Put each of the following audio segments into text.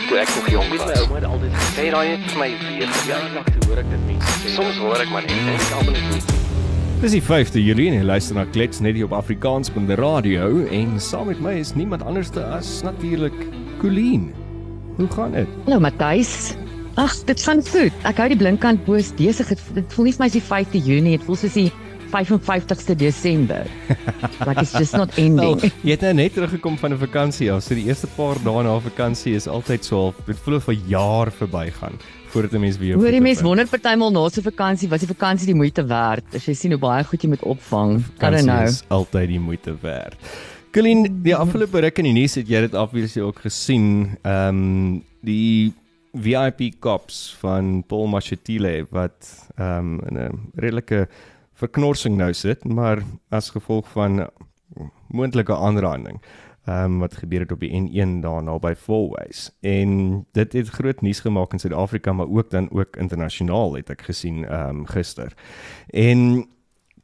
ek toe ek nog jong was. Ouma het altyd gesê daai het vir my weer verjaardag toe hoor ek dit mense sê. Soms hoor ek maar net en ek almal net. Dis die 5de Julie en jy luister na Klets net hier op Afrikaans op die radio en saam met my is niemand anders as natuurlik Colleen. Hoe gaan dit? Hallo Matthys. Ag, dit gaan goed. Ek hou die blinkkant poos besig. Dit voel nie vir my as die 5de Junie, dit voel soos die 55ste Desember. like it's just not ending. Well, jy het nou net teruggekom van 'n vakansie af. So die eerste paar dae na vakansie is altyd so half dit voel of 'n jaar verbygaan voordat 'n mens weer Hoor die mens wonder partymal na so 'n vakansie, was die vakansie die moeite werd? As jy sien hoe baie goed jy moet opvang. Kan dit nou? Is altyd die moeite werd. Colleen, die afgelope ruk in die nuus het jy dit obviously ook gesien. Ehm um, die VIP cops van Paul Machetile wat ehm um, in 'n redelike verknorsing nou sit, maar as gevolg van moontlike aanranding ehm um, wat gebeur het op die N1 daarna by Fourways. En dit het groot nuus gemaak in Suid-Afrika, maar ook dan ook internasionaal het ek gesien ehm um, gister. En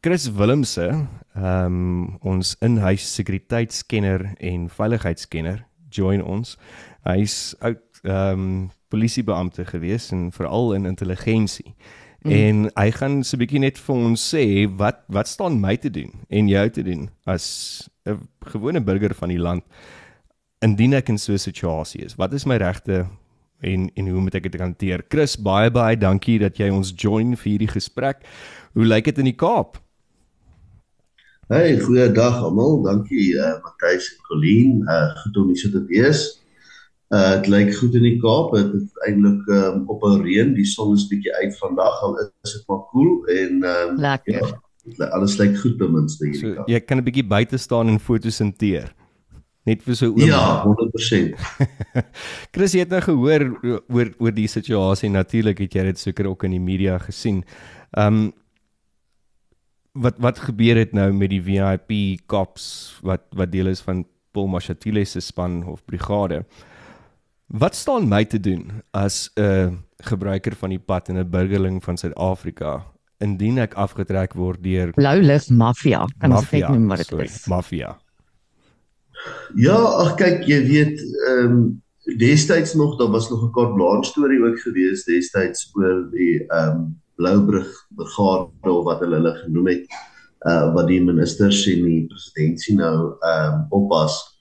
Chris Willemse, ehm um, ons in-huis sekuriteitskenner en veiligheidskenner, join ons. Hy's oud ehm um, polisiebeampte gewees en veral in intelligensie. Mm. En hy gaan so 'n bietjie net vir ons sê wat wat staan my te doen en jou te doen as 'n gewone burger van die land indien ek in so 'n situasie is. Wat is my regte en en hoe moet ek dit hanteer? Chris, baie baie dankie dat jy ons join vir hierdie gesprek. Hoe lyk dit in die Kaap? Hey, goeiedag almal. Dankie uh Matthys en Colleen. Uh goed om hier so te wees. Uh dit lyk goed in die Kaap. Dit is eintlik um, op 'n reën. Die son is bietjie uit vandag al is dit maar koel cool, en um, lekker. Ja, alles lyk goed ten minste hier. So, jy kan 'n bietjie buite staan en foto's inteer. Net vir so oom. Ja, 100%. Chris, jy het nou gehoor oor oor die situasie. Natuurlik het jy dit seker ook in die media gesien. Um wat wat gebeur het nou met die VIP cops wat wat deel is van Paul Machatile se span of brigade? Wat staan my te doen as 'n gebruiker van die pad en 'n burgerling van Suid-Afrika indien ek afgetrek word deur Blou lig mafia? Kan ons net noem wat dit is? Mafia. Ja, ag kyk, jy weet, ehm um, destyds nog, daar was nog 'n kort blanche storie ook gewees destyds oor die ehm um, Bloubrug brigade of wat hulle hulle genoem het, uh wat die ministers en die presidentsie nou ehm um, oppas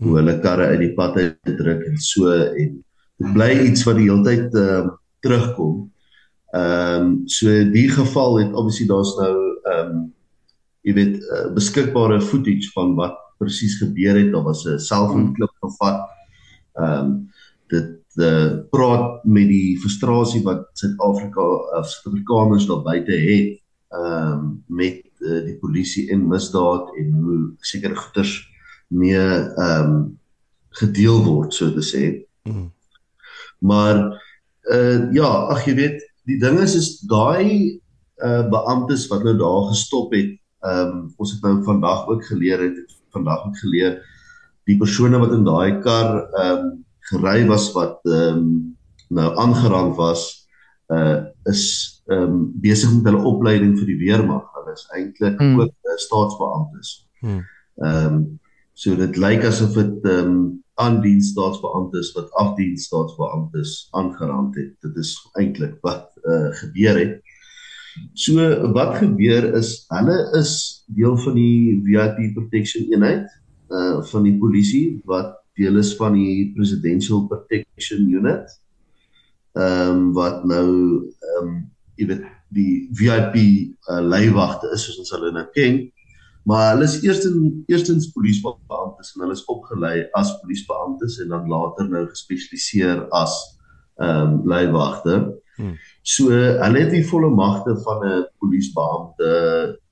hoe hulle karre uit die pad uit druk en so en dit bly iets wat die hele tyd ehm uh, terugkom. Ehm um, so die geval het obviously daar's nou ehm um, jy weet uh, beskikbare footage van wat presies gebeur het. Daar was 'n selfoonklip gevat. Ehm um, dit uh, praat met die frustrasie wat Suid-Afrika of Suid-Afrikaners daar buite het ehm um, met uh, die polisie en misdaad en hoe sekere goeters mee ehm um, gedeel word so te sê. Mm. Maar uh ja, ag jy weet, die ding is is daai uh beamptes wat nou daar gestop het, ehm um, ons het nou vandag ook geleer het, het vandag ook geleer die persone wat in daai kar ehm um, gery was wat ehm um, nou aangeraan was, uh is ehm um, besig met hulle opleiding vir die weermag. Hulle is eintlik mm. ook uh, staatsbeamptes. Hmm. Ehm mm. um, So dit lyk asof dit ehm um, aandienstaatsbeamptes wat afdienstaatsbeamptes aangeraand het. Dit is eintlik wat uh, gebeur het. So wat gebeur is hulle is deel van die VIP protection eenheid uh van die polisie wat deel is van die presidential protection unit. Ehm um, wat nou ehm um, jy weet die VIP uh, leiwagte is soos ons hulle nou ken. Maar hulle is eerstens eerstens polisiebeamptes en hulle is opgelei as polisiebeamptes en dan later nou gespesialiseer as ehm um, leiwagte. Hmm. So hulle het die volle magte van 'n polisiebeampte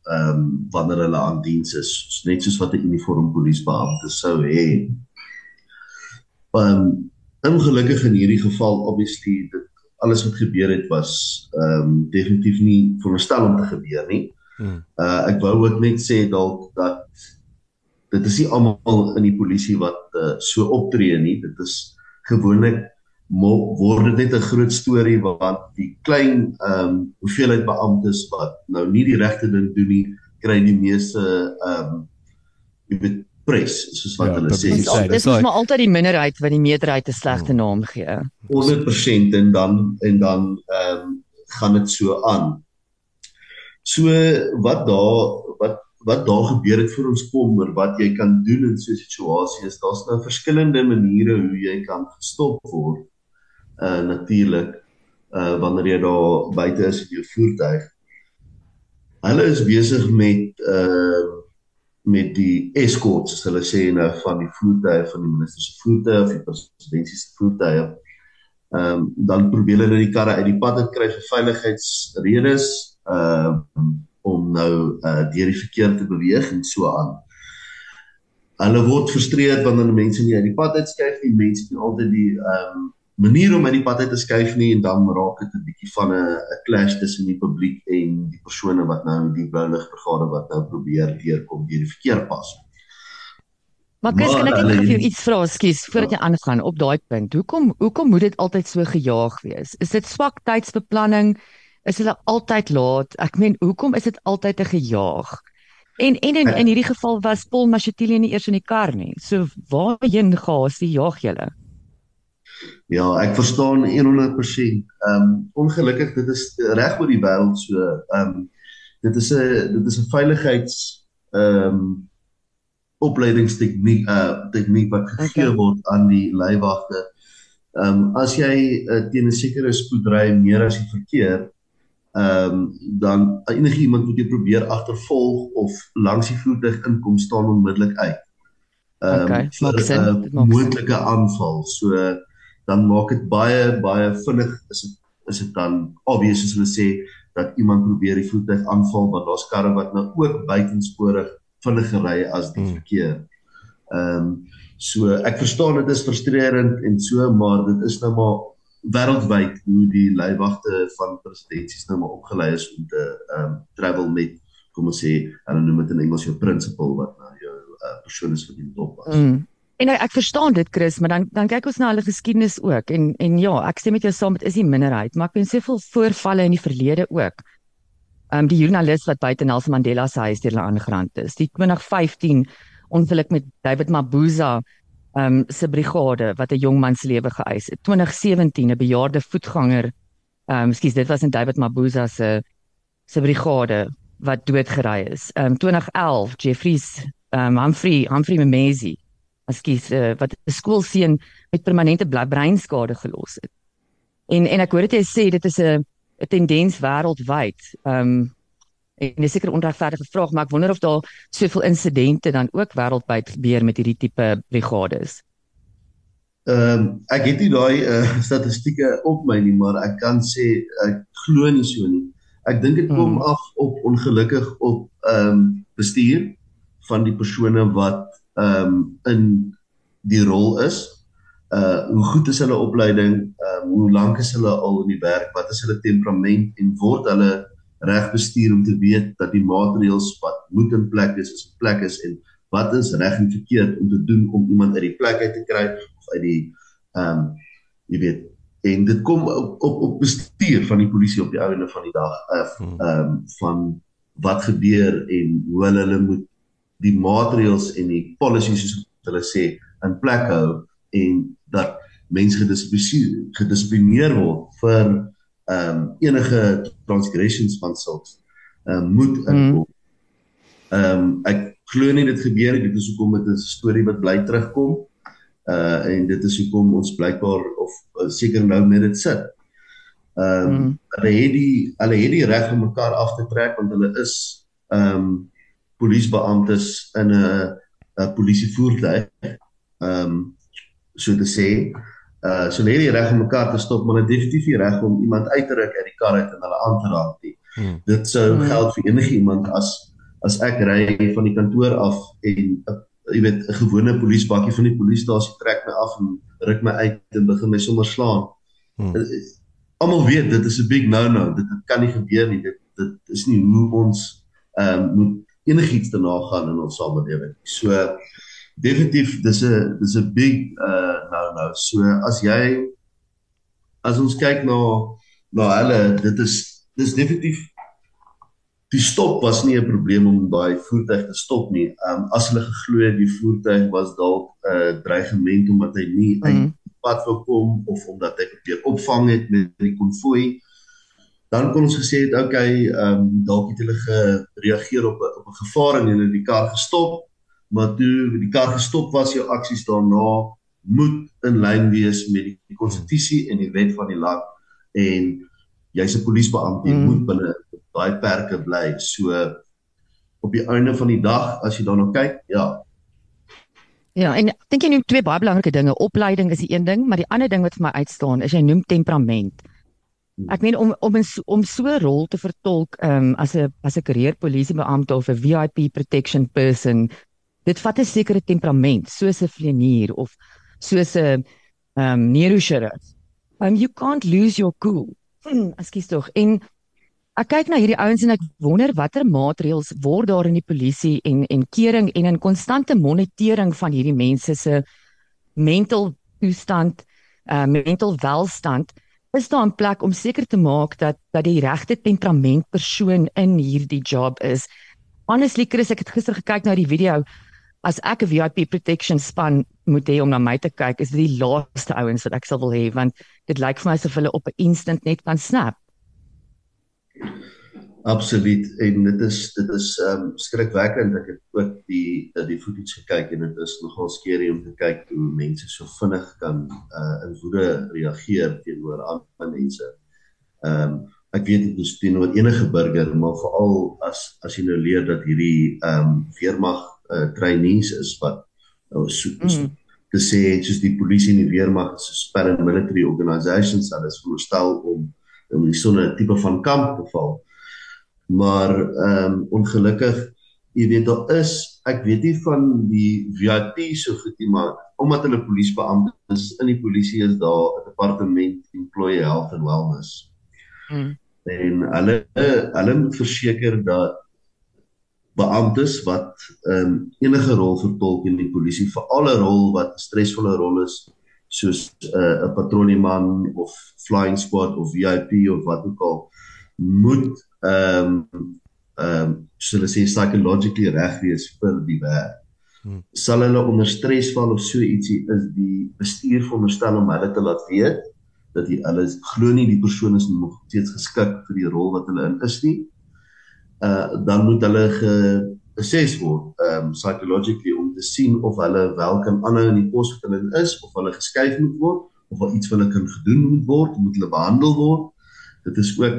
ehm um, wanneer hulle aan diens is, net soos wat 'n uniform polisiebeampte sou hê. Ehm um, ongelukkig in hierdie geval obviously dit alles wat gebeur het was ehm um, definitief nie veronderstel om te gebeur nie. Hmm. Uh ek wou ook net sê dalk dat dit is nie almal in die polisie wat uh, so optree nie. Dit is gewoonlik word dit net 'n groot storie want die klein ehm um, hoeveelheid beamptes wat nou nie die regte ding doen nie, kry die meeste ehm um, jy weet pres soos wat Ja, hulle sê. Dis Dis- al- dis mos maar altyd die minderheid wat die meerderheid 'n slegte naam gee. 100% en dan en dan ehm um, gaan dit so aan. So wat daar wat wat daar gebeur het vir ons kom oor wat jy kan doen in so 'n situasie is daar's nou verskillende maniere hoe jy kan gestop word. Uh natuurlik uh wanneer jy daar buite is in jou voertuig. Hulle is besig met uh met die escorts soos hulle sê nou van die voertuie van die minister se voertuie of die presidentsie se voertuie. Ehm um, dan probeer hulle die karre uit die pad uit kry vir veiligheidsredes um, om nou uh deur die verkeer te beweeg en so aan. Hulle word frustreerd wanneer mense nie uit die pad uitskuif nie, mense het nie altyd die ehm um, manier om uit die pad uit te skuif nie en dan raak dit 'n bietjie van 'n 'n clash tussen die publiek en die persone wat nou in die blou lig brigade wat nou probeer deurkom deur die verkeerpas. Maar Chris, Maar kan ek net vir jou iets vra, skus, voordat jy aangaan op daai punt. Hoekom hoekom moet dit altyd so gejaag wees? Is dit swak tydsbeplanning? Is hulle altyd laat? Ek meen, hoekom is dit altyd 'n gejaag? En en in, in hierdie geval was Paul Mashatile nie eers in die kar nie. So waarheen gaas die jaag julle? Ja, ek verstaan 100%. Ehm um, ongelukkig dit is reg oor die wêreld so. Ehm um, dit is 'n dit is 'n veiligheids ehm um, opleidingstegniek uh tegniek wat gegee Okay. word aan die leiwagte. Ehm um, as jy uh, teen 'n sekere spoed ry meer as die verkeer, ehm um, dan enige iemand wat jy probeer agtervolg of langs die voertuig inkom staan onmiddellik uit. Ehm Okay, vir 'n dit maak sin. moontlike aanval. So dan maak dit baie baie vinnig is dit is dit dan obvious as hulle sê dat iemand probeer die voertuig aanval want daar's karre wat nou ook buitensporig vinniger ry as die Hmm. verkeer. Ehm um, so ek verstaan dit is frustrerend en so maar dit is nou maar wêreldwyd hoe die leiwagte van presidensies nou maar opgelei is om te ehm um, travel met kom ons sê hulle noem dit in Engels jou principal wat nou jou uh, persoon is wat jy moet oppas. Mm. En ek, verstaan dit Chris, maar dan dan kyk ons na hulle geskiedenis ook en en ja, ek stem met jou saam, dit is die minderheid, maar ek ken soveel voorvalle in die verlede ook. Ehm um, die joernalis wat buite Nelson Mandela se huis deur hulle aangerand is. Die 2015 ongeluk met David Mabuza um, se brigade wat 'n jong man se lewe geëis het. 2017 'n bejaarde voetganger ehm um, skus, dit was in David Mabuza se se brigade wat doodgery is. Ehm um, 2011 Jeffries ehm um, Humphrey Humphrey Memezi ekskuus uh, wat 'n skoolseun met permanente breinskade gelos het. En en ek hoor dit jy sê dit is 'n 'n tendens wêreldwyd. Ehm um, en dis seker 'n onregverdige vraag, maar ek wonder of daar soveel insidente dan ook wêreldwyd gebeur met hierdie tipe brigades. Ehm um, ek het nie daai uh, statistieke op my nie, maar ek kan sê ek glo nie so nie. Ek dink dit kom Hmm. af op ongelukkig op ehm um, bestuur van die persone wat ehm um, in die rol is. Uh hoe goed is hulle opleiding? Um, hoe lank is hulle al in die werk? Wat is hulle temperament en word hulle reg bestuur om te weet dat die maatreëls wat moet in plek is, is in plek is en wat is reg en verkeerd om te doen om iemand uit die plek uit te kry of uit die ehm um, jy weet en dit kom op op, op bestuur van die polisie op die einde van die dag Hmm. ehm um, van wat gebeur en hoe hulle hulle moet die maatreëls en die policies soos hulle sê in plek hou en dat mense gedissiplineer word vir ehm um, enige transgressions van sulks ehm um, moet inkom. Ehm um, ek glo nie dit gebeur nie. Dit is hoekom dit 'n storie wat bly terugkom. Uh en dit is hoekom ons blykbaar of uh, seker nou met dit sit. Ehm um, Mm. hulle het die hulle het die reg om mekaar af te trek want hulle is ehm um, polisiebeamptes in 'n 'n polisievoertuig. Ehm um, so te sê, uh so hulle het die reg om mekaar te stop, maar definitief die reg om iemand uit te ruk uit die kar uit en hulle aan te raak nie. Hmm. Dit sou Hmm. geld vir enige iemand as as ek ry van die kantoor af en 'n jy weet 'n gewone polisiebakkie van die polisiestasie trek my af en ruk my uit en begin my sommer slaan. Hmm. Uh, Almal weet dit is 'n big no-no. Dit, dit kan nie gebeur nie. Dit dit is nie hoe ons ehm um, moet enigiets daarna gaan in ons samelewing. So definitief dis 'n dis 'n big uh no-no. So as jy as ons kyk na na hulle, dit is dis definitief die stop was nie 'n probleem om daai voertuig te stop nie. Ehm um, as hulle geglo het die voertuig was dalk 'n uh, dreigement omdat hy nie mm. uit pad wou kom of omdat hy probeer opvang het met die konvooi dan kon ons gesê het okay, ehm um, dalk het hulle gereageer op 'n op 'n gevaar en hulle die kar gestop, maar toe die kar gestop was, jou aksies daarna moet in lyn wees met die konstitusie en die wet van die land en jy's 'n polisiebeampte, jy mm. moet binne daai perke bly. So op die einde van die dag as jy daarna kyk, ja. Ja, en dink jy noem twee baie belangrike dinge. Opleiding is die een ding, maar die ander ding wat vir my uitstaan is jy noem temperament. Ek meen om om om so 'n rol te vertolk um, as 'n as 'n carrière polisiebeampte of 'n VIP protection person, dit vat 'n sekere temperament, soos 'n vlieënier of soos 'n ehm um, neurochirurg. Um you can't lose your cool. Ekskuus tog. En ek kyk na hierdie ouens en ek wonder watter maatreëls word daar in die polisie en en kering en in konstante monitering van hierdie mense se mental toestand, uh mental welstand is daar 'n plek om seker te maak dat dat die regte temperament persoon in hierdie job is. Honestly Chris, ek het gister gekyk na die video. As ek 'n VIP protection span moet hê om na my te kyk, is dit die laaste ouens wat ek sal wil hê want dit lyk vir my asof hulle op 'n instant net kan snap. Absoluut en dit is dit is ehm um, skrikwekkend ek het ook die die footage gekyk en dit is nogal skerry om te kyk hoe mense so vinnig kan uh in woede reageer teenoor ander mense. Ehm um, ek weet dit is teenoor enige burger maar veral as as jy nou leer dat hierdie ehm um, weermag uh trainees is wat nou so, so mm. te sê soos die polisie en die weermag is so paramilitary organisations hulle is voorstel om om so 'n tipe van kamp te val maar ehm um, ongelukkig jy weet daar is ek weet nie van die VIP so goed nie maar omdat hulle polisiebeamptes in die polisie is daar 'n departement employee health and wellness. Hmm. En hulle hulle moet verseker dat beamptes wat ehm um, enige rol vertolk in die polisie vir alle rol wat 'n stresvolle rol is soos eh, 'n uh, patrollieman of flying squad of VIP of wat ook al moet ehm um, ehm um, so hulle sê psychologically reg wees vir die werk. Hmm. Sal hulle onder stres val of so ietsie is die bestuur veronderstel om hulle te laat weet dat jy hulle glo nie die persoon is nog steeds geskik vir die rol wat hulle in is nie. Uh dan moet hulle geassess word ehm um, psychologically om te sien of hulle wel kan aanhou in die pos wat hulle is of hulle geskuif moet word of of iets wat hulle kan gedoen moet word, moet hulle behandel word. Dit is ook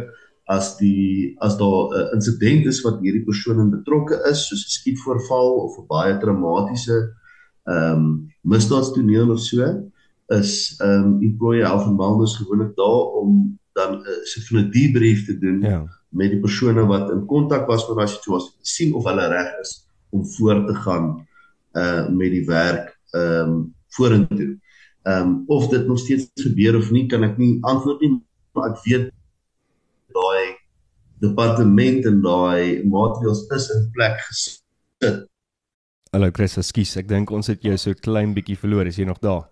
as die as daar 'n uh, insident is wat hierdie persoon in betrokke is soos 'n skietvoorval of 'n baie traumatiese ehm um, misdaadstoneel of so is ehm um, employee health and wellness gewoonlik daar om dan 'n uh, so 'n debrief te doen ja. Met die persone wat in kontak was met daai situasie sien of hulle reg is om voort te gaan uh met die werk ehm um, vorentoe. Ehm um, of dit nog steeds gebeur of nie kan ek nie antwoord nie maar ek weet daai departement en daai maatreëls is in plek gesit. Hallo Chris, ekskuus, ek dink ons het jou so klein bietjie verloor. Is jy nog daar?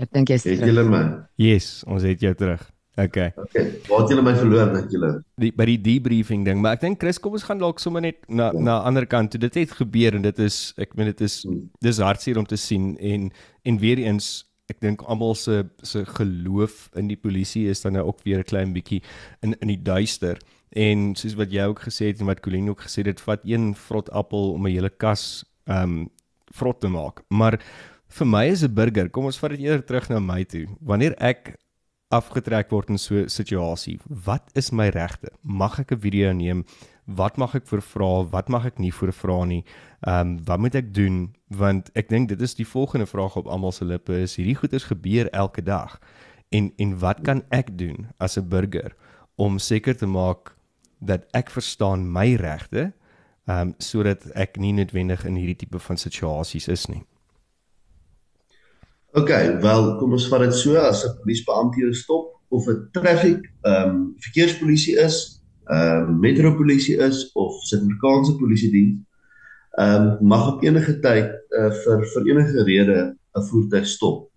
Ek dink jy's terug. Het julle my? Yes, ons het jou terug. Okay. Okay. Waar het julle my verloor dink julle? Die by die debriefing ding, maar ek dink Chris, kom ons gaan dalk sommer net na ja. na ander kant toe. Dit het gebeur en dit is ek meen dit is hmm. dis hartseer om te sien en en weer eens ek dink almal se se geloof in die polisie is dan nou ook weer 'n klein bietjie in in die duister. En soos wat jy ook gesê het en wat Colleen ook gesê het, dit vat een vrot appel om 'n hele kas ehm um, vrot te maak. Maar vir my as 'n burger, kom ons vat dit eerder terug na my toe. Wanneer ek afgetrek word in so 'n situasie, wat is my regte? Mag ek 'n video neem? Wat mag ek vir vra? Wat mag ek nie vir vra nie? Ehm um, wat moet ek doen? Want ek dink dit is die volgende vraag op almal se lippe is hierdie goeders gebeur elke dag. En en wat kan ek doen as 'n burger om seker te maak dat ek verstaan my regte, ehm um, sodat ek nie noodwendig in hierdie tipe van situasies is nie. OK, wel, kom ons vat dit so as 'n polisiebeampte jou stop of 'n traffic ehm um, verkeerspolisie is, ehm um, metropolisie is of Suid-Afrikaanse polisie diens, ehm um, mag op enige tyd uh, vir vir enige rede 'n voertuig stop.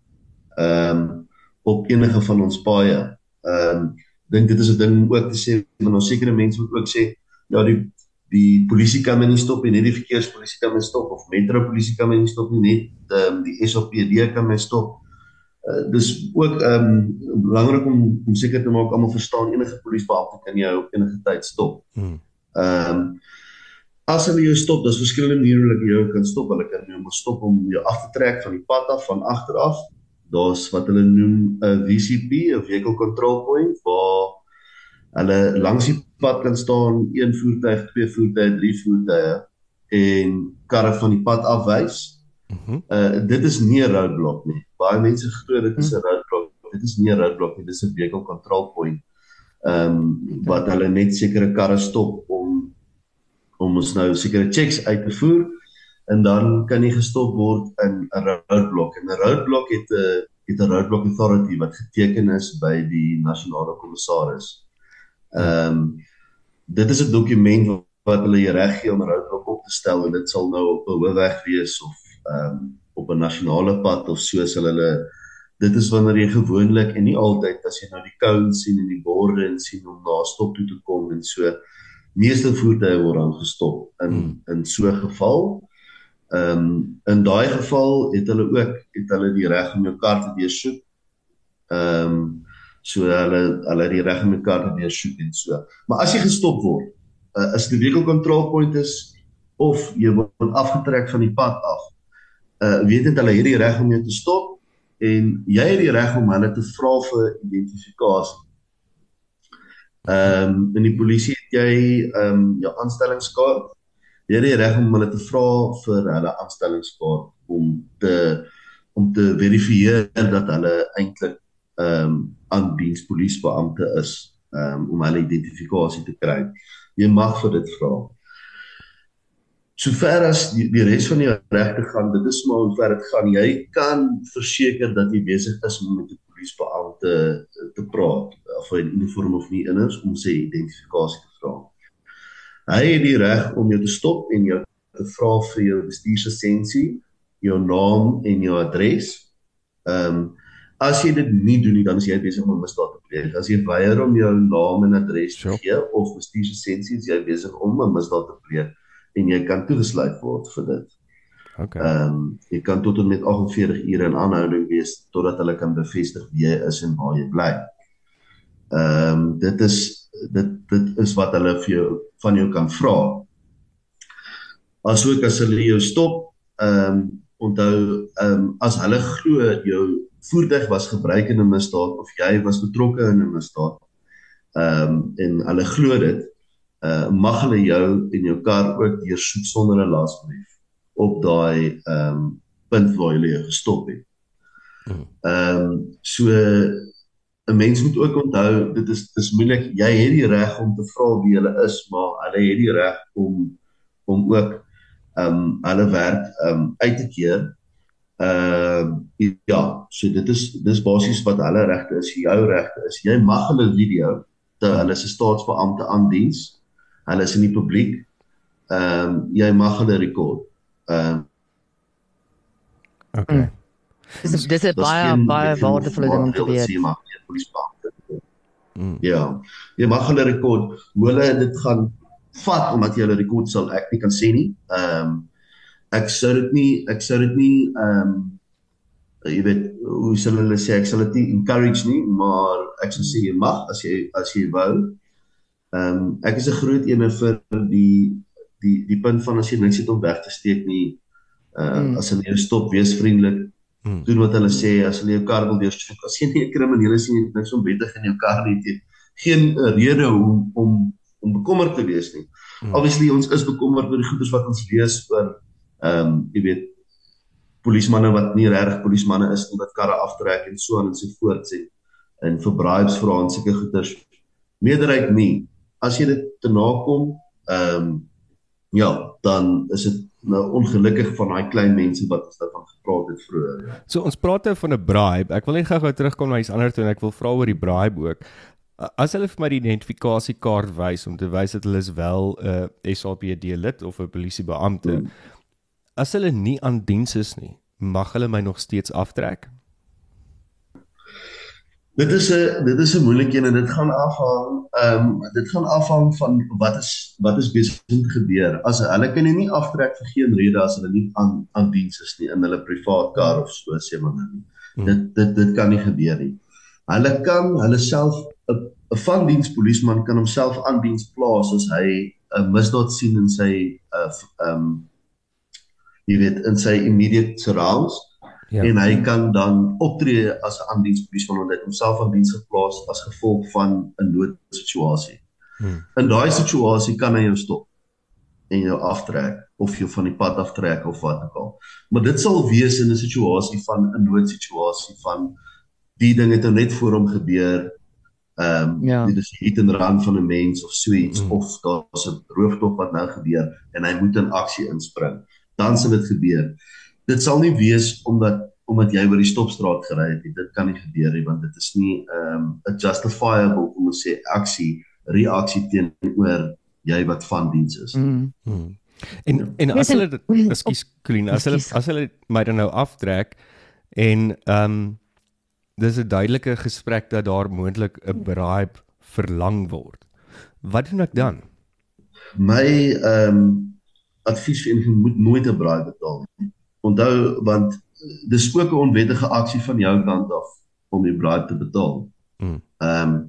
Ehm um, op enige van ons paaie. Ehm um, dink dit is 'n ding ook te sê want ons sekere mense moet ook sê ja die die polisie kan my nie stop nie, net die verkeerspolisie kan my stop of metropolisie kan my nie stop nie, net ehm um, die SAPD kan my stop. Uh, dis ook ehm um, belangrik om om seker te maak almal verstaan enige polisiebeampte kan jou op enige tyd stop. Hmm. Ehm um, as hulle jou stop, daar's verskillende maniere hoe hulle jou kan stop. Hulle kan jou stop om jou af te trek van die pad af van agter af. Daar's wat hulle noem 'n VCP, 'n vehicle control point waar hulle langs die pad kan staan, een voertuig, twee voertuie, drie voertuie en karre van die pad afwys. Mhm. Uh dit is nie 'n roadblock nie. Baie mense glo dit is 'n mhm. roadblock. Dit is nie 'n roadblock nie, dit is 'n vehicle control point. Ehm um, wat hulle net sekere karre stop om om ons nou sekere checks uit te voer en dan kan jy gestop word in 'n roadblock. En 'n roadblock het 'n het 'n roadblock authority wat geteken is by die nasionale kommissaris. Ehm um, dit is 'n dokument wat hulle jy reg gee om 'n roadblock op te stel en dit sal nou op 'n hoofweg wees of ehm um, op 'n nasionale pad of so sal hulle dit is wanneer jy gewoonlik en nie altyd as jy nou die cones sien en die borde en sien om na stop toe te kom en so meeste voertuie word dan gestop in hmm. in so 'n geval. Ehm um, in daai geval het hulle ook het hulle die reg om jou kar te deursoek. Ehm um, so hulle hulle die reg die kar te deursoek en so. Maar as jy gestop word, uh, is die vehicle control point is of jy word afgetrek van die pad af. Uh weet dit hulle het die reg om jou te stop en jy het die reg om hulle te vra vir identifikasie. Ehm um, in die polisie het jy ehm um, jou aanstellingskaart. Jy het die reg om hulle te vra vir hulle aanstellingskaart om te om te verifieer dat hulle eintlik ehm um, aan dienspolisiebeampte is um, om hulle identifikasie te kry. Jy mag vir dit vra. Sover as die, die res van jou regte gaan, dit is maar hoe ver dit gaan. Jy kan verseker dat jy besig is om met 'n polisiebeampte te praat of in uniform of nie inners om sy identifikasie te vra. Hy het die reg om jou te stop en jou te vra vir jou bestuurslisensie, jou naam en jou adres. Ehm um, As jy dit nie doen nie, dan is jy besig om 'n misdaad te pleeg. As jy weier om jou naam en adres te gee of bestuurslisensie, is jy besig om 'n misdaad te pleeg en jy kan toegesluit word vir dit. Okay. Ehm um, jy kan tot en met 48 ure in aanhouding wees totdat hulle kan bevestig wie jy is en waar jy bly. Ehm um, dit is dit dit is wat hulle vir jou van jou kan vra. Asook as hulle jou stop, ehm um, onthou ehm um, as hulle glo jou voertuig was gebruik in 'n misdaad of jy was betrokke in 'n misdaad. Ehm um, en hulle glo dit, uh mag hulle jou en jou kar ook deursoek sonder 'n lasbrief op daai ehm um, punt waar hulle jou gestop het. Hmm. Ehm um, so 'n mens moet ook onthou dit is dis moeilik jy het die reg om te vra wie hulle is maar hulle het die reg om om ook ehm um, hulle werk ehm um, uit te keer Ehm uh, ja, so dit is dis basies wat hulle regte is, jou regte is. Jy mag hulle video te hulle se staatsbeampte aandiens. Hulle is in die publiek. Ehm um, jy mag hulle rekord. Ehm uh, Okay. Dis dis 'n baie baie waardevolle ding om te weet. Mm. Ja. Jy mag hulle rekord. Hoe hulle dit gaan vat omdat jy hulle rekord sal ek nie kan sê nie. Ehm um, ek sou dit nie ek sou dit nie ehm um, jy weet hoe sal hulle sê ek sal dit nie encourage nie maar ek sou sê jy mag as jy as jy wou. Ehm um, ek is 'n groot ene vir die die die punt van as jy niks het om weg te steek nie. Uh hmm. as hulle jou stop, wees vriendelik. Hmm. Doen wat hulle sê as hulle jou kar wil deursoek. As jy nie 'n krimineel is nie, niks om wettig in jou kar nie, het geen rede om om om bekommerd te wees nie. Hmm. Obviously ons is bekommerd oor die goeders wat ons lees oor ehm um, jy weet polismanne wat nie regtig polismanne is nie wat karre aftrek en so aan en so voort sê. En vir bribes vra en sulke goeders. Meerderheid nie. As jy dit te nakom ehm um, ja dan is dit nou ongelukkig van daai klein mense wat ons daarvan gepraat het vroeër ja. so ons praat nou van 'n bribe. Ek wil net gou-gou terugkom na iets anders toe en ek wil vra oor die bribe ook. As hulle vir my die identifikasiekaart wys om te wys dat hulle is wel 'n uh, SAPD lid of 'n polisiebeampte, hmm as hulle nie aan diens is nie, mag hulle my nog steeds aftrek? Dit is 'n dit is 'n moeilike een en dit gaan afhang ehm um, dit gaan afhang van wat is wat is besig om te gebeur. As hulle kan nie aftrek vir geen rede as hulle nie aan aan diens is nie in hulle privaat kar of so sê maar nou. Hmm. Dit dit dit kan nie gebeur nie. Hulle kan hulle self 'n 'n van diens polisieman kan homself aan diens plaas as hy 'n misdaad sien in sy uh, ehm uh, um, jy weet in sy immediate surrounds ja. en hy kan dan optree as 'n aandienspolisie want hy het homself aan diens geplaas as gevolg van 'n noodsituasie. Hmm. In daai situasie kan hy jou stop en jou aftrek of jou van die pad aftrek of wat ook al. Maar dit sal wees in 'n situasie van 'n noodsituasie van die ding het nou net voor hom gebeur. Ehm um, ja. dit is hit en run van 'n mens of suits hmm. of daar's 'n rooftog wat nou gebeur en hy moet in aksie inspring. Dan sal dit gebeur dit sal nie wees omdat omdat jy oor die stopstraat gery het nie. Dit kan nie gebeur nie want dit is nie um 'n justifiable om te sê aksie reaksie teenoor jy wat van diens is. Mm. Hmm. En en as hulle ekskuus Colleen, as hulle as hulle my dan nou aftrek en um dis 'n duidelike gesprek dat daar moontlik 'n bribe verlang word. Wat doen ek dan? My um advies vir enige moet nooit 'n bribe betaal nie. Onthou want dis ook 'n onwettige aksie van jou kant af om die bribe te betaal. Hmm. Ehm um,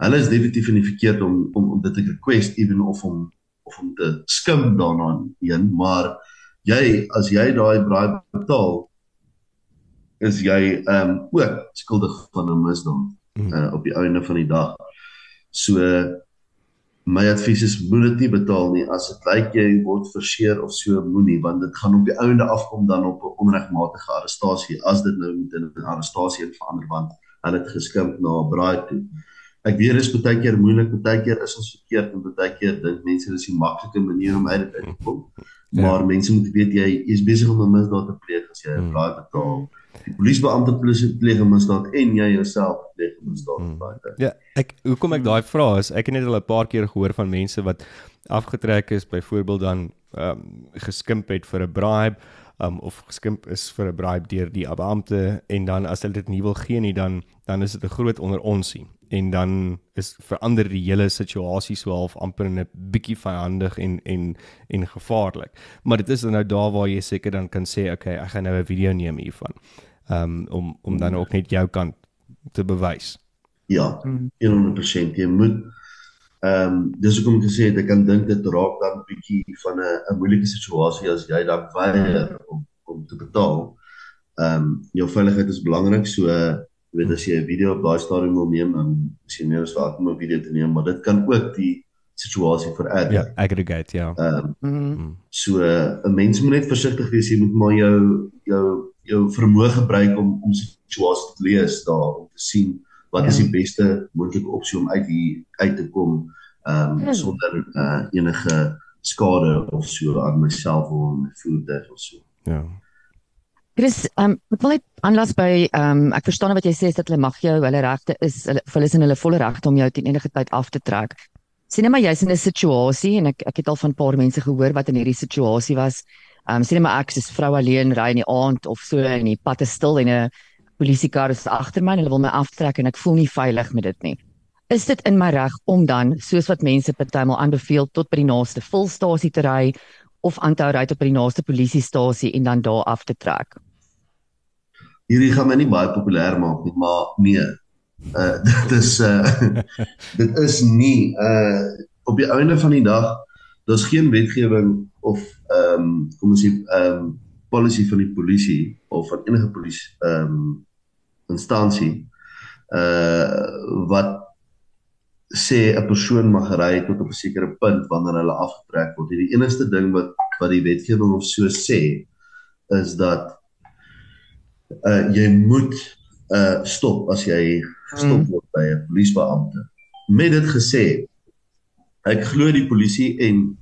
hulle is definitief in die verkeerd om om om dit te request ewen of om of om te skim daarna heen, maar jy as jy daai bribe betaal is jy ehm um, ook skuldig van 'n misdaad hmm. uh, op die einde van die dag. So my advies is moet dit nie betaal nie as dit lyk jy word verseer of so moenie want dit gaan op die ouende afkom dan op 'n onregmatige arrestasie as dit nou met 'n arrestasie verander want hulle het geskimp na 'n braai toe. Ek weet dit is baie keer moeilik, baie keer is ons verkeerd en baie keer dink mense dis 'n maklike manier om uit te kom. Ja. Maar mense moet weet jy is besig om 'n misdaad te pleeg as jy 'n hmm. braai betaal. Die polisiebeampte pleeg 'n misdaad en jy jouself pleeg 'n misdaad. Hmm. Ja, ek hoekom ek daai vra is ek het net al 'n paar keer gehoor van mense wat afgetrek is byvoorbeeld dan ehm um, geskimp het vir 'n bribe um, of geskimp is vir 'n bribe deur die beampte en dan as hulle dit nie wil gee nie dan dan is dit 'n groot onder onsie en dan is verander die hele situasie so half amper in 'n bietjie vyandig en en en gevaarlik. Maar dit is dan nou daar waar jy seker dan kan sê okay, ek gaan nou 'n video neem hiervan um, om om dan ook net jou kant te bewys. Ja, 100% jy moet ehm um, dis hoekom ek gesê het ek kan dink dit raak dan bietjie van 'n 'n moeilike situasie as jy dan weier om om te betaal. Ehm um, jou veiligheid is belangrik so jy weet as jy 'n video op daai stadium wil neem dan is jy meer as wat om 'n video te neem maar dit kan ook die situasie vererger. Ja, aggregate ja. Ehm um, so 'n mens moet net versigtig wees jy moet maar jou jou jou vermoë gebruik om om situasies te lees daar om te sien wat ja. is die beste moontlike opsie om uit hier uit te kom ehm um, ja. sonder uh, enige skade of so aan myself of my voertuig of so. Ja. Chris, ehm um, ek wil net aanlas by ehm um, ek verstaan wat jy sê is dat hulle mag jou hulle regte is hulle hulle is in hulle volle regte om jou teen enige tyd af te trek. Sien net maar jy's in 'n situasie en ek ek het al van 'n paar mense gehoor wat in hierdie situasie was Ehm um, sien maar ek is vrou alleen ry in die aand of so en die pad is stil en 'n polisiekar is agter my en hulle wil my aftrek en ek voel nie veilig met dit nie. Is dit in my reg om dan soos wat mense partymal aanbeveel tot by die naaste volstasie te ry of aan te hou ry tot by die naaste polisiestasie en dan daar af te trek? Hierdie gaan my nie baie populêr maak nie, maar nee. Uh dit is uh dit is nie uh op die einde van die dag daar's geen wetgewing of ehm um, kom ons sê ehm um, polisie van die polisie of van enige polisie ehm um, instansie uh wat sê 'n persoon mag ry tot op 'n sekere punt wanneer hulle afgetrek word. Die enigste ding wat wat die wetgewing of so sê is dat uh jy moet uh stop as jy gestop hmm. word by 'n polisiebeampte. Met dit gesê, ek glo die polisie en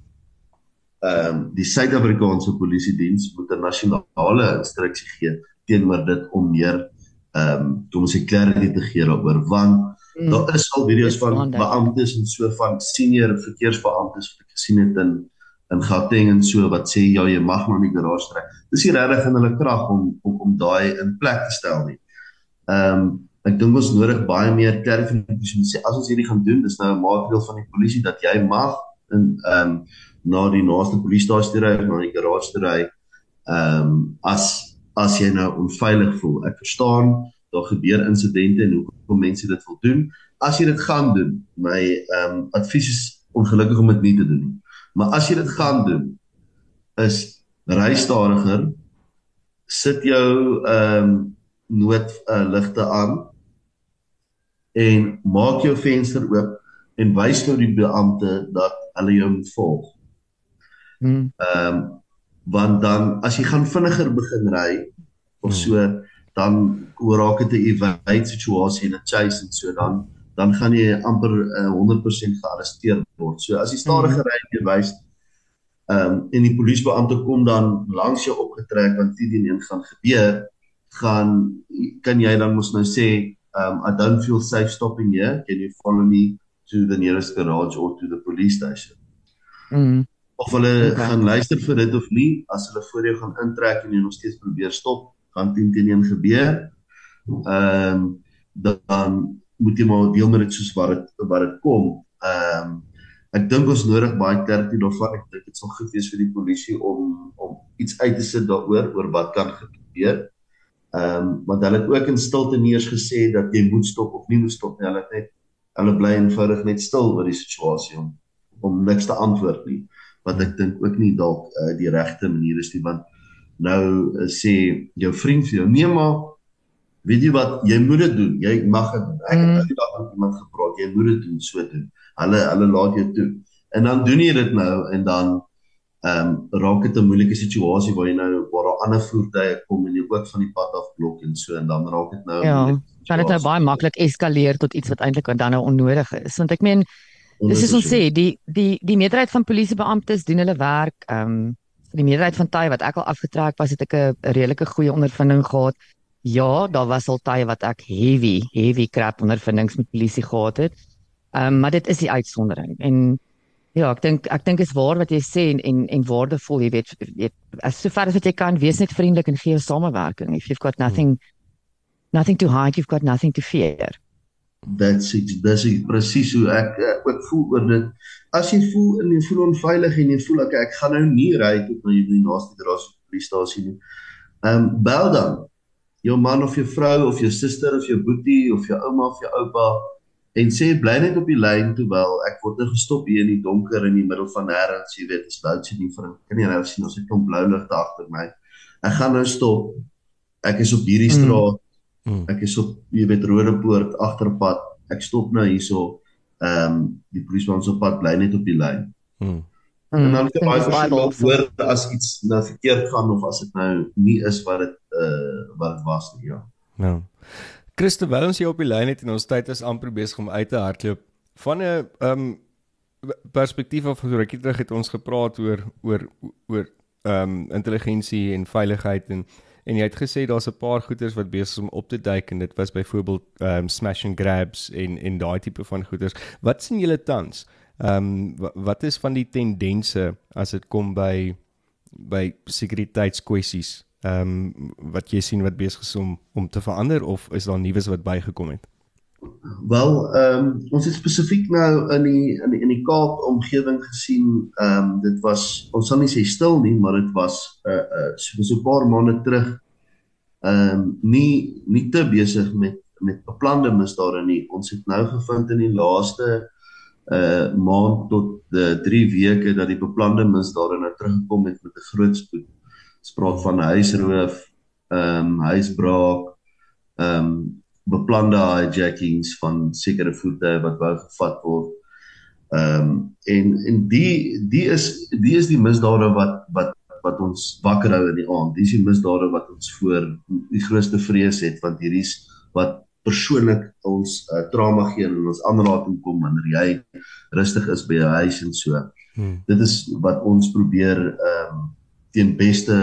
ehm um, die Suid-Afrikaanse Polisie Diens moet 'n nasionale instruksie gee teenoor dit om meer ehm um, kom ons sê clarity te gee daaroor want mm. daar is al video's van beamptes en so van senior verkeersbeamptes wat ek gesien het in in Gauteng en so wat sê ja jy mag maar nie garage trek. Dis nie regtig in hulle krag om om om daai in plek te stel nie. Ehm um, ek dink ons nodig baie meer klarinformasie sê as ons hierdie gaan doen dis nou 'n maatreël van die polisie dat jy mag in ehm um, na die naaste polisiestasie ry of na die garage ry ehm um, as as jy nou onveilig voel ek verstaan daar gebeur insidente en hoekom mense dit wil doen as jy dit gaan doen my ehm um, advies is ongelukkig om dit nie te doen nie maar as jy dit gaan doen is ry stadiger sit jou ehm um, nood uh, ligte aan en maak jou venster oop en wys vir die beampte dat hulle jou moet volg. Hmm. Ehm um, want dan as jy gaan vinniger begin ry of so hmm. dan raak dit 'n evade situasie en 'n chase en so dan dan gaan jy amper uh, 100% gearresteer word. So as jy stadiger ry en jy wys ehm um, en die polisiebeampte kom dan langs jou opgetrek want dit dien een gaan gebeur gaan kan jy dan mos nou sê um I don't feel safe stopping here can you follow me to the nearest garage or to the police station mm. Of hulle okay. gaan luister vir dit of nie as hulle voor jou gaan intrek en jy nog steeds probeer stop gaan 10 teen 1 gebeur um dan moet jy maar deel met dit soos wat dit wat dit kom um Ek dink ons nodig baie terapie daarvan. Ek dink dit sal goed wees vir die polisie om om iets uit te sit daaroor oor wat kan gebeur. Ehm um, want hulle het ook in stilte neers gesê dat jy moet stop of nie moet stop nie. Hulle het net hulle bly eenvoudig net stil oor die situasie om om niks te antwoord nie. Wat ek dink ook nie dalk uh, die regte manier is nie want nou uh, sê jou vriend vir jou nee maar weet jy wat jy moet dit doen. Jy mag dit ek het mm. nou die dag met iemand gepraat. Jy moet dit doen so doen. Hulle hulle laat jou toe. En dan doen jy dit nou en dan ehm um, raak dit 'n moeilike situasie waar jy nou waar daar ander voertuie kom en jy ook van die pad af blok en so en dan raak dit nou Ja, dan dit nou baie maklik eskaleer tot iets wat eintlik dan nou onnodig is. Want ek meen dis is ons sê die die die meerderheid van polisiebeamptes doen hulle werk ehm um, die meerderheid van tye wat ek al afgetrek was het ek 'n redelike goeie ondervinding gehad. Ja, daar was al tye wat ek heavy heavy crap ondervindings met polisie gehad het. Ehm um, maar dit is die uitsondering en Ja, ek dink ek dink is waar wat jy sê en en, en waardevol, jy weet, weet as sover as wat jy kan wees net vriendelik en gee jou samewerking. If you've got nothing hmm. nothing to hide, you've got nothing to fear. That's it. Dis presies hoe ek uh, ook voel oor dit. As jy voel en jy voel onveilig en jy voel ek ek gaan nou nie ry tot na die naaste draspolistasie nie. Ehm um, bel dan jou man of jou vrou of jou suster of jou boetie of jou ouma of jou oupa en sê bly net op die lyn terwyl ek word nou gestop hier in die donker in die middel van nêrens, jy weet, is load shedding vir kan nie nou sien ons het 'n blou ligte agter my. Ek gaan nou stop. Ek is op hierdie hmm. straat. Mm. Ek is op jy weet Rodepoort agterpad. Ek stop nou hierso. Ehm um, die polisieman se pad bly net op die lyn. Mm. En dan kan jy baie hoor as iets nou verkeerd gaan of as dit nou nie is wat dit uh wat dit was nie, ja. Ja. Christoffel ons hier op die lyn het en ons tyd is amper besig om uit te hardloop. Van 'n um perspektief af rukkie terug het ons gepraat oor oor oor um intelligensie en veiligheid en en jy het gesê daar's 'n paar goeders wat besig is om op te duik en dit was byvoorbeeld um smash and grabs en en daai tipe van goeders. Wat sien julle tans? Um wat is van die tendense as dit kom by by sekuriteitskwessies ehm um, wat jy sien wat besig is om om te verander of is daar nuus wat bygekom het? Wel, ehm um, ons het spesifiek nou in die in die in die Kaap omgewing gesien, ehm um, dit was ons sal nie sê stil nie, maar dit was 'n uh, uh, so 'n so paar maande terug ehm um, nie nie te besig met met beplande misdade nie. Ons het nou gevind in die laaste uh maand tot de 3 weke dat die beplande misdade nou teruggekom het met 'n groot spoed spraak van huisroof, ehm um, huisbraak, ehm um, beplande hijackings van sekere voertuie wat wou gevat word. Ehm um, en en die die is die is die misdade wat wat wat ons wakker hou in die aand. Dis die misdade wat ons voor die grootste vrees het want hierdie's wat persoonlik ons uh, trauma gee en ons aanraking kom wanneer jy rustig is by jou huis en so. Hmm. Dit is wat ons probeer ehm um, teen beste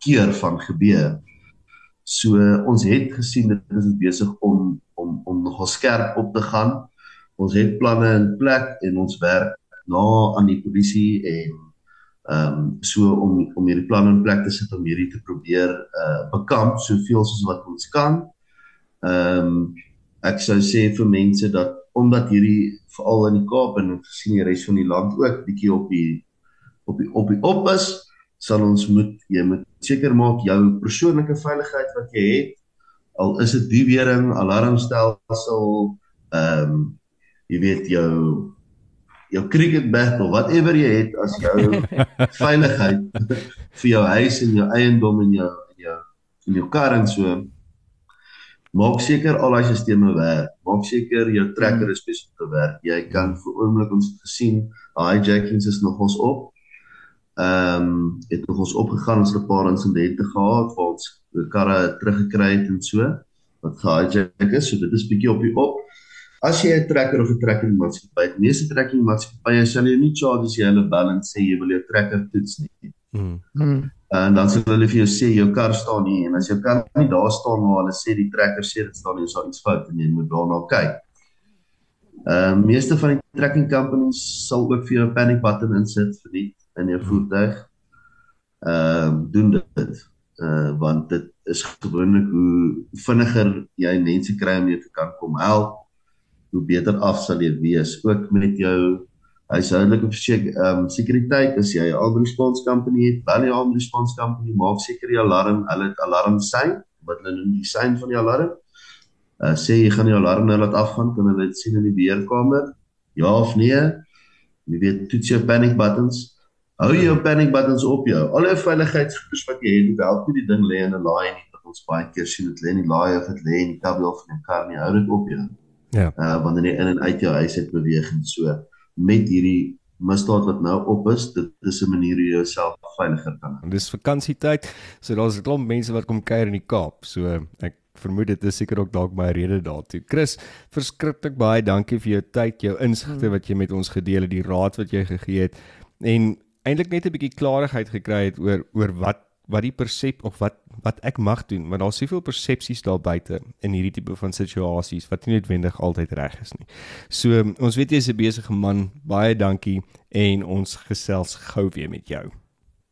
keer van gebeur. So ons het gesien dit is besig om om om nogal skerp op te gaan. Ons het planne in plek en ons werk na aan die polisie en ehm um, so om om hierdie planne in plek te sit om hierdie te probeer uh bekamp soveel soos wat ons kan. Ehm um, ek sou sê vir mense dat omdat hierdie veral in die Kaap en gesien die res van die land ook bietjie op die op die op die op is, sal ons moet jy moet seker maak jou persoonlike veiligheid wat jy het al is dit die wering alarmstelsel ehm um, jy weet jou jou cricket bat of whatever jy het as jou veiligheid vir jou huis en jou eiendom en jou en jou en jou kar en so maak seker al daai stelsels werk. Maak seker jou trekker is besig te werk. Jy kan vir oomblik ons gesien hijackings is nog ons op ehm um, het nog ons opgegaan ons het 'n paar insidente gehad waar ons karre teruggekry het en so wat gehijack is so dit is bietjie op die op As jy 'n trekker of 'n trekking maatskappy het, meeste trekking maatskappye sal jy nie charge as jy hulle bel en sê jy wil jou trekker toets nie. Mm. En dan sal hulle vir jou sê jou kar staan nie en as jou kar nie daar staan waar hulle sê die trekker sê dit staan nie, is daar iets fout en jy moet daarna kyk. Ehm uh, meeste van die trekking companies sal ook vir jou 'n panic button insit vir die in jou voertuig. Ehm uh, doen dit. Uh want dit is gewoonlik hoe vinniger jy mense kry om jou te kan kom help hoe beter af sal jy wees ook met jou huishoudelike verseker ehm um, sekuriteit as jy 'n alarm response company het, bel die alarm response company, maak seker die alarm, hulle het alarm sein, wat hulle noem die sein van die alarm. Uh sê jy gaan die alarm nou laat afgaan, kan hulle dit sien in die beheerkamer? Ja of nee? Jy weet toets jou panic buttons. Hou jou panic buttons op jou. Al die veiligheidsgoed wat jy het, help nie die ding lê in 'n laai nie. Ons baie keer sien dit lê in die laai of dit lê in die kabel van 'n kar nie. Hou dit op jou. Ja. Uh wanneer jy in en uit jou huis het beweeg en so met hierdie misdaad wat nou op is, dit is 'n manier hoe jy jouself veiliger kan. En dis vakansietyd, so daar's 'n klomp mense wat kom kuier in die Kaap. So ek vermoed dit is seker ook dalk my rede daartoe. Chris, verskriklik baie dankie vir jou tyd, jou insigte hmm. wat jy met ons gedeel het, die raad wat jy gegee het en eintlik net 'n bietjie klarigheid gekry het oor oor wat wat die persep of wat wat ek mag doen, maar daar's soveel persepsies daar buite in hierdie tipe van situasies wat nie noodwendig altyd reg is nie. So ons weet jy's 'n besige man. Baie dankie en ons gesels gou weer met jou.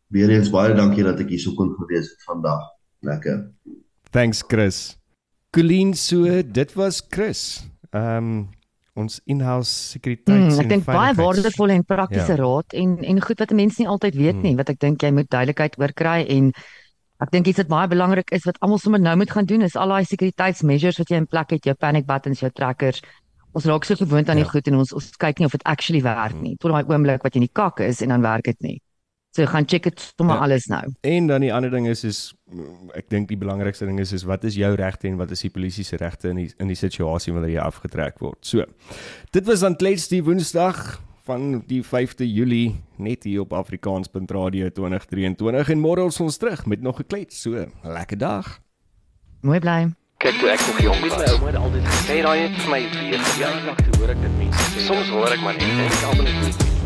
Weereens baie dankie dat ek hier so kon gewees het vandag. Lekker. Thanks Chris. Colleen so dit was Chris. Ehm um, ons in-house sekuriteits hmm, ek dink baie waardevol en praktiese ja. raad en en goed wat mense nie altyd weet hmm. nie wat ek dink jy moet duidelikheid oor kry en ek dink iets wat baie belangrik is wat almal sommer nou moet gaan doen is al daai sekuriteitsmeasures wat jy in plek het jou panic buttons jou trackers ons raak so gewoond aan die ja. goed en ons ons kyk nie of dit actually werk hmm. nie tot daai oomblik wat jy in die kak is en dan werk dit nie So gaan check dit sommer ja. alles nou. En dan die ander ding is is ek dink die belangrikste ding is is wat is jou regte en wat is die polisie se regte in die in die situasie wanneer jy afgetrek word. So. Dit was dan klets die Woensdag van die 5de Julie net hier op Afrikaans.radio 2023 en môre ons ons terug met nog 'n klets. So, lekker dag. Mooi bly. Kyk toe ek nog jong was, my ouma het altyd gesê daai het vir my weer jaar lank hoor ek dit mense. Soms hoor ek maar net en ek almal net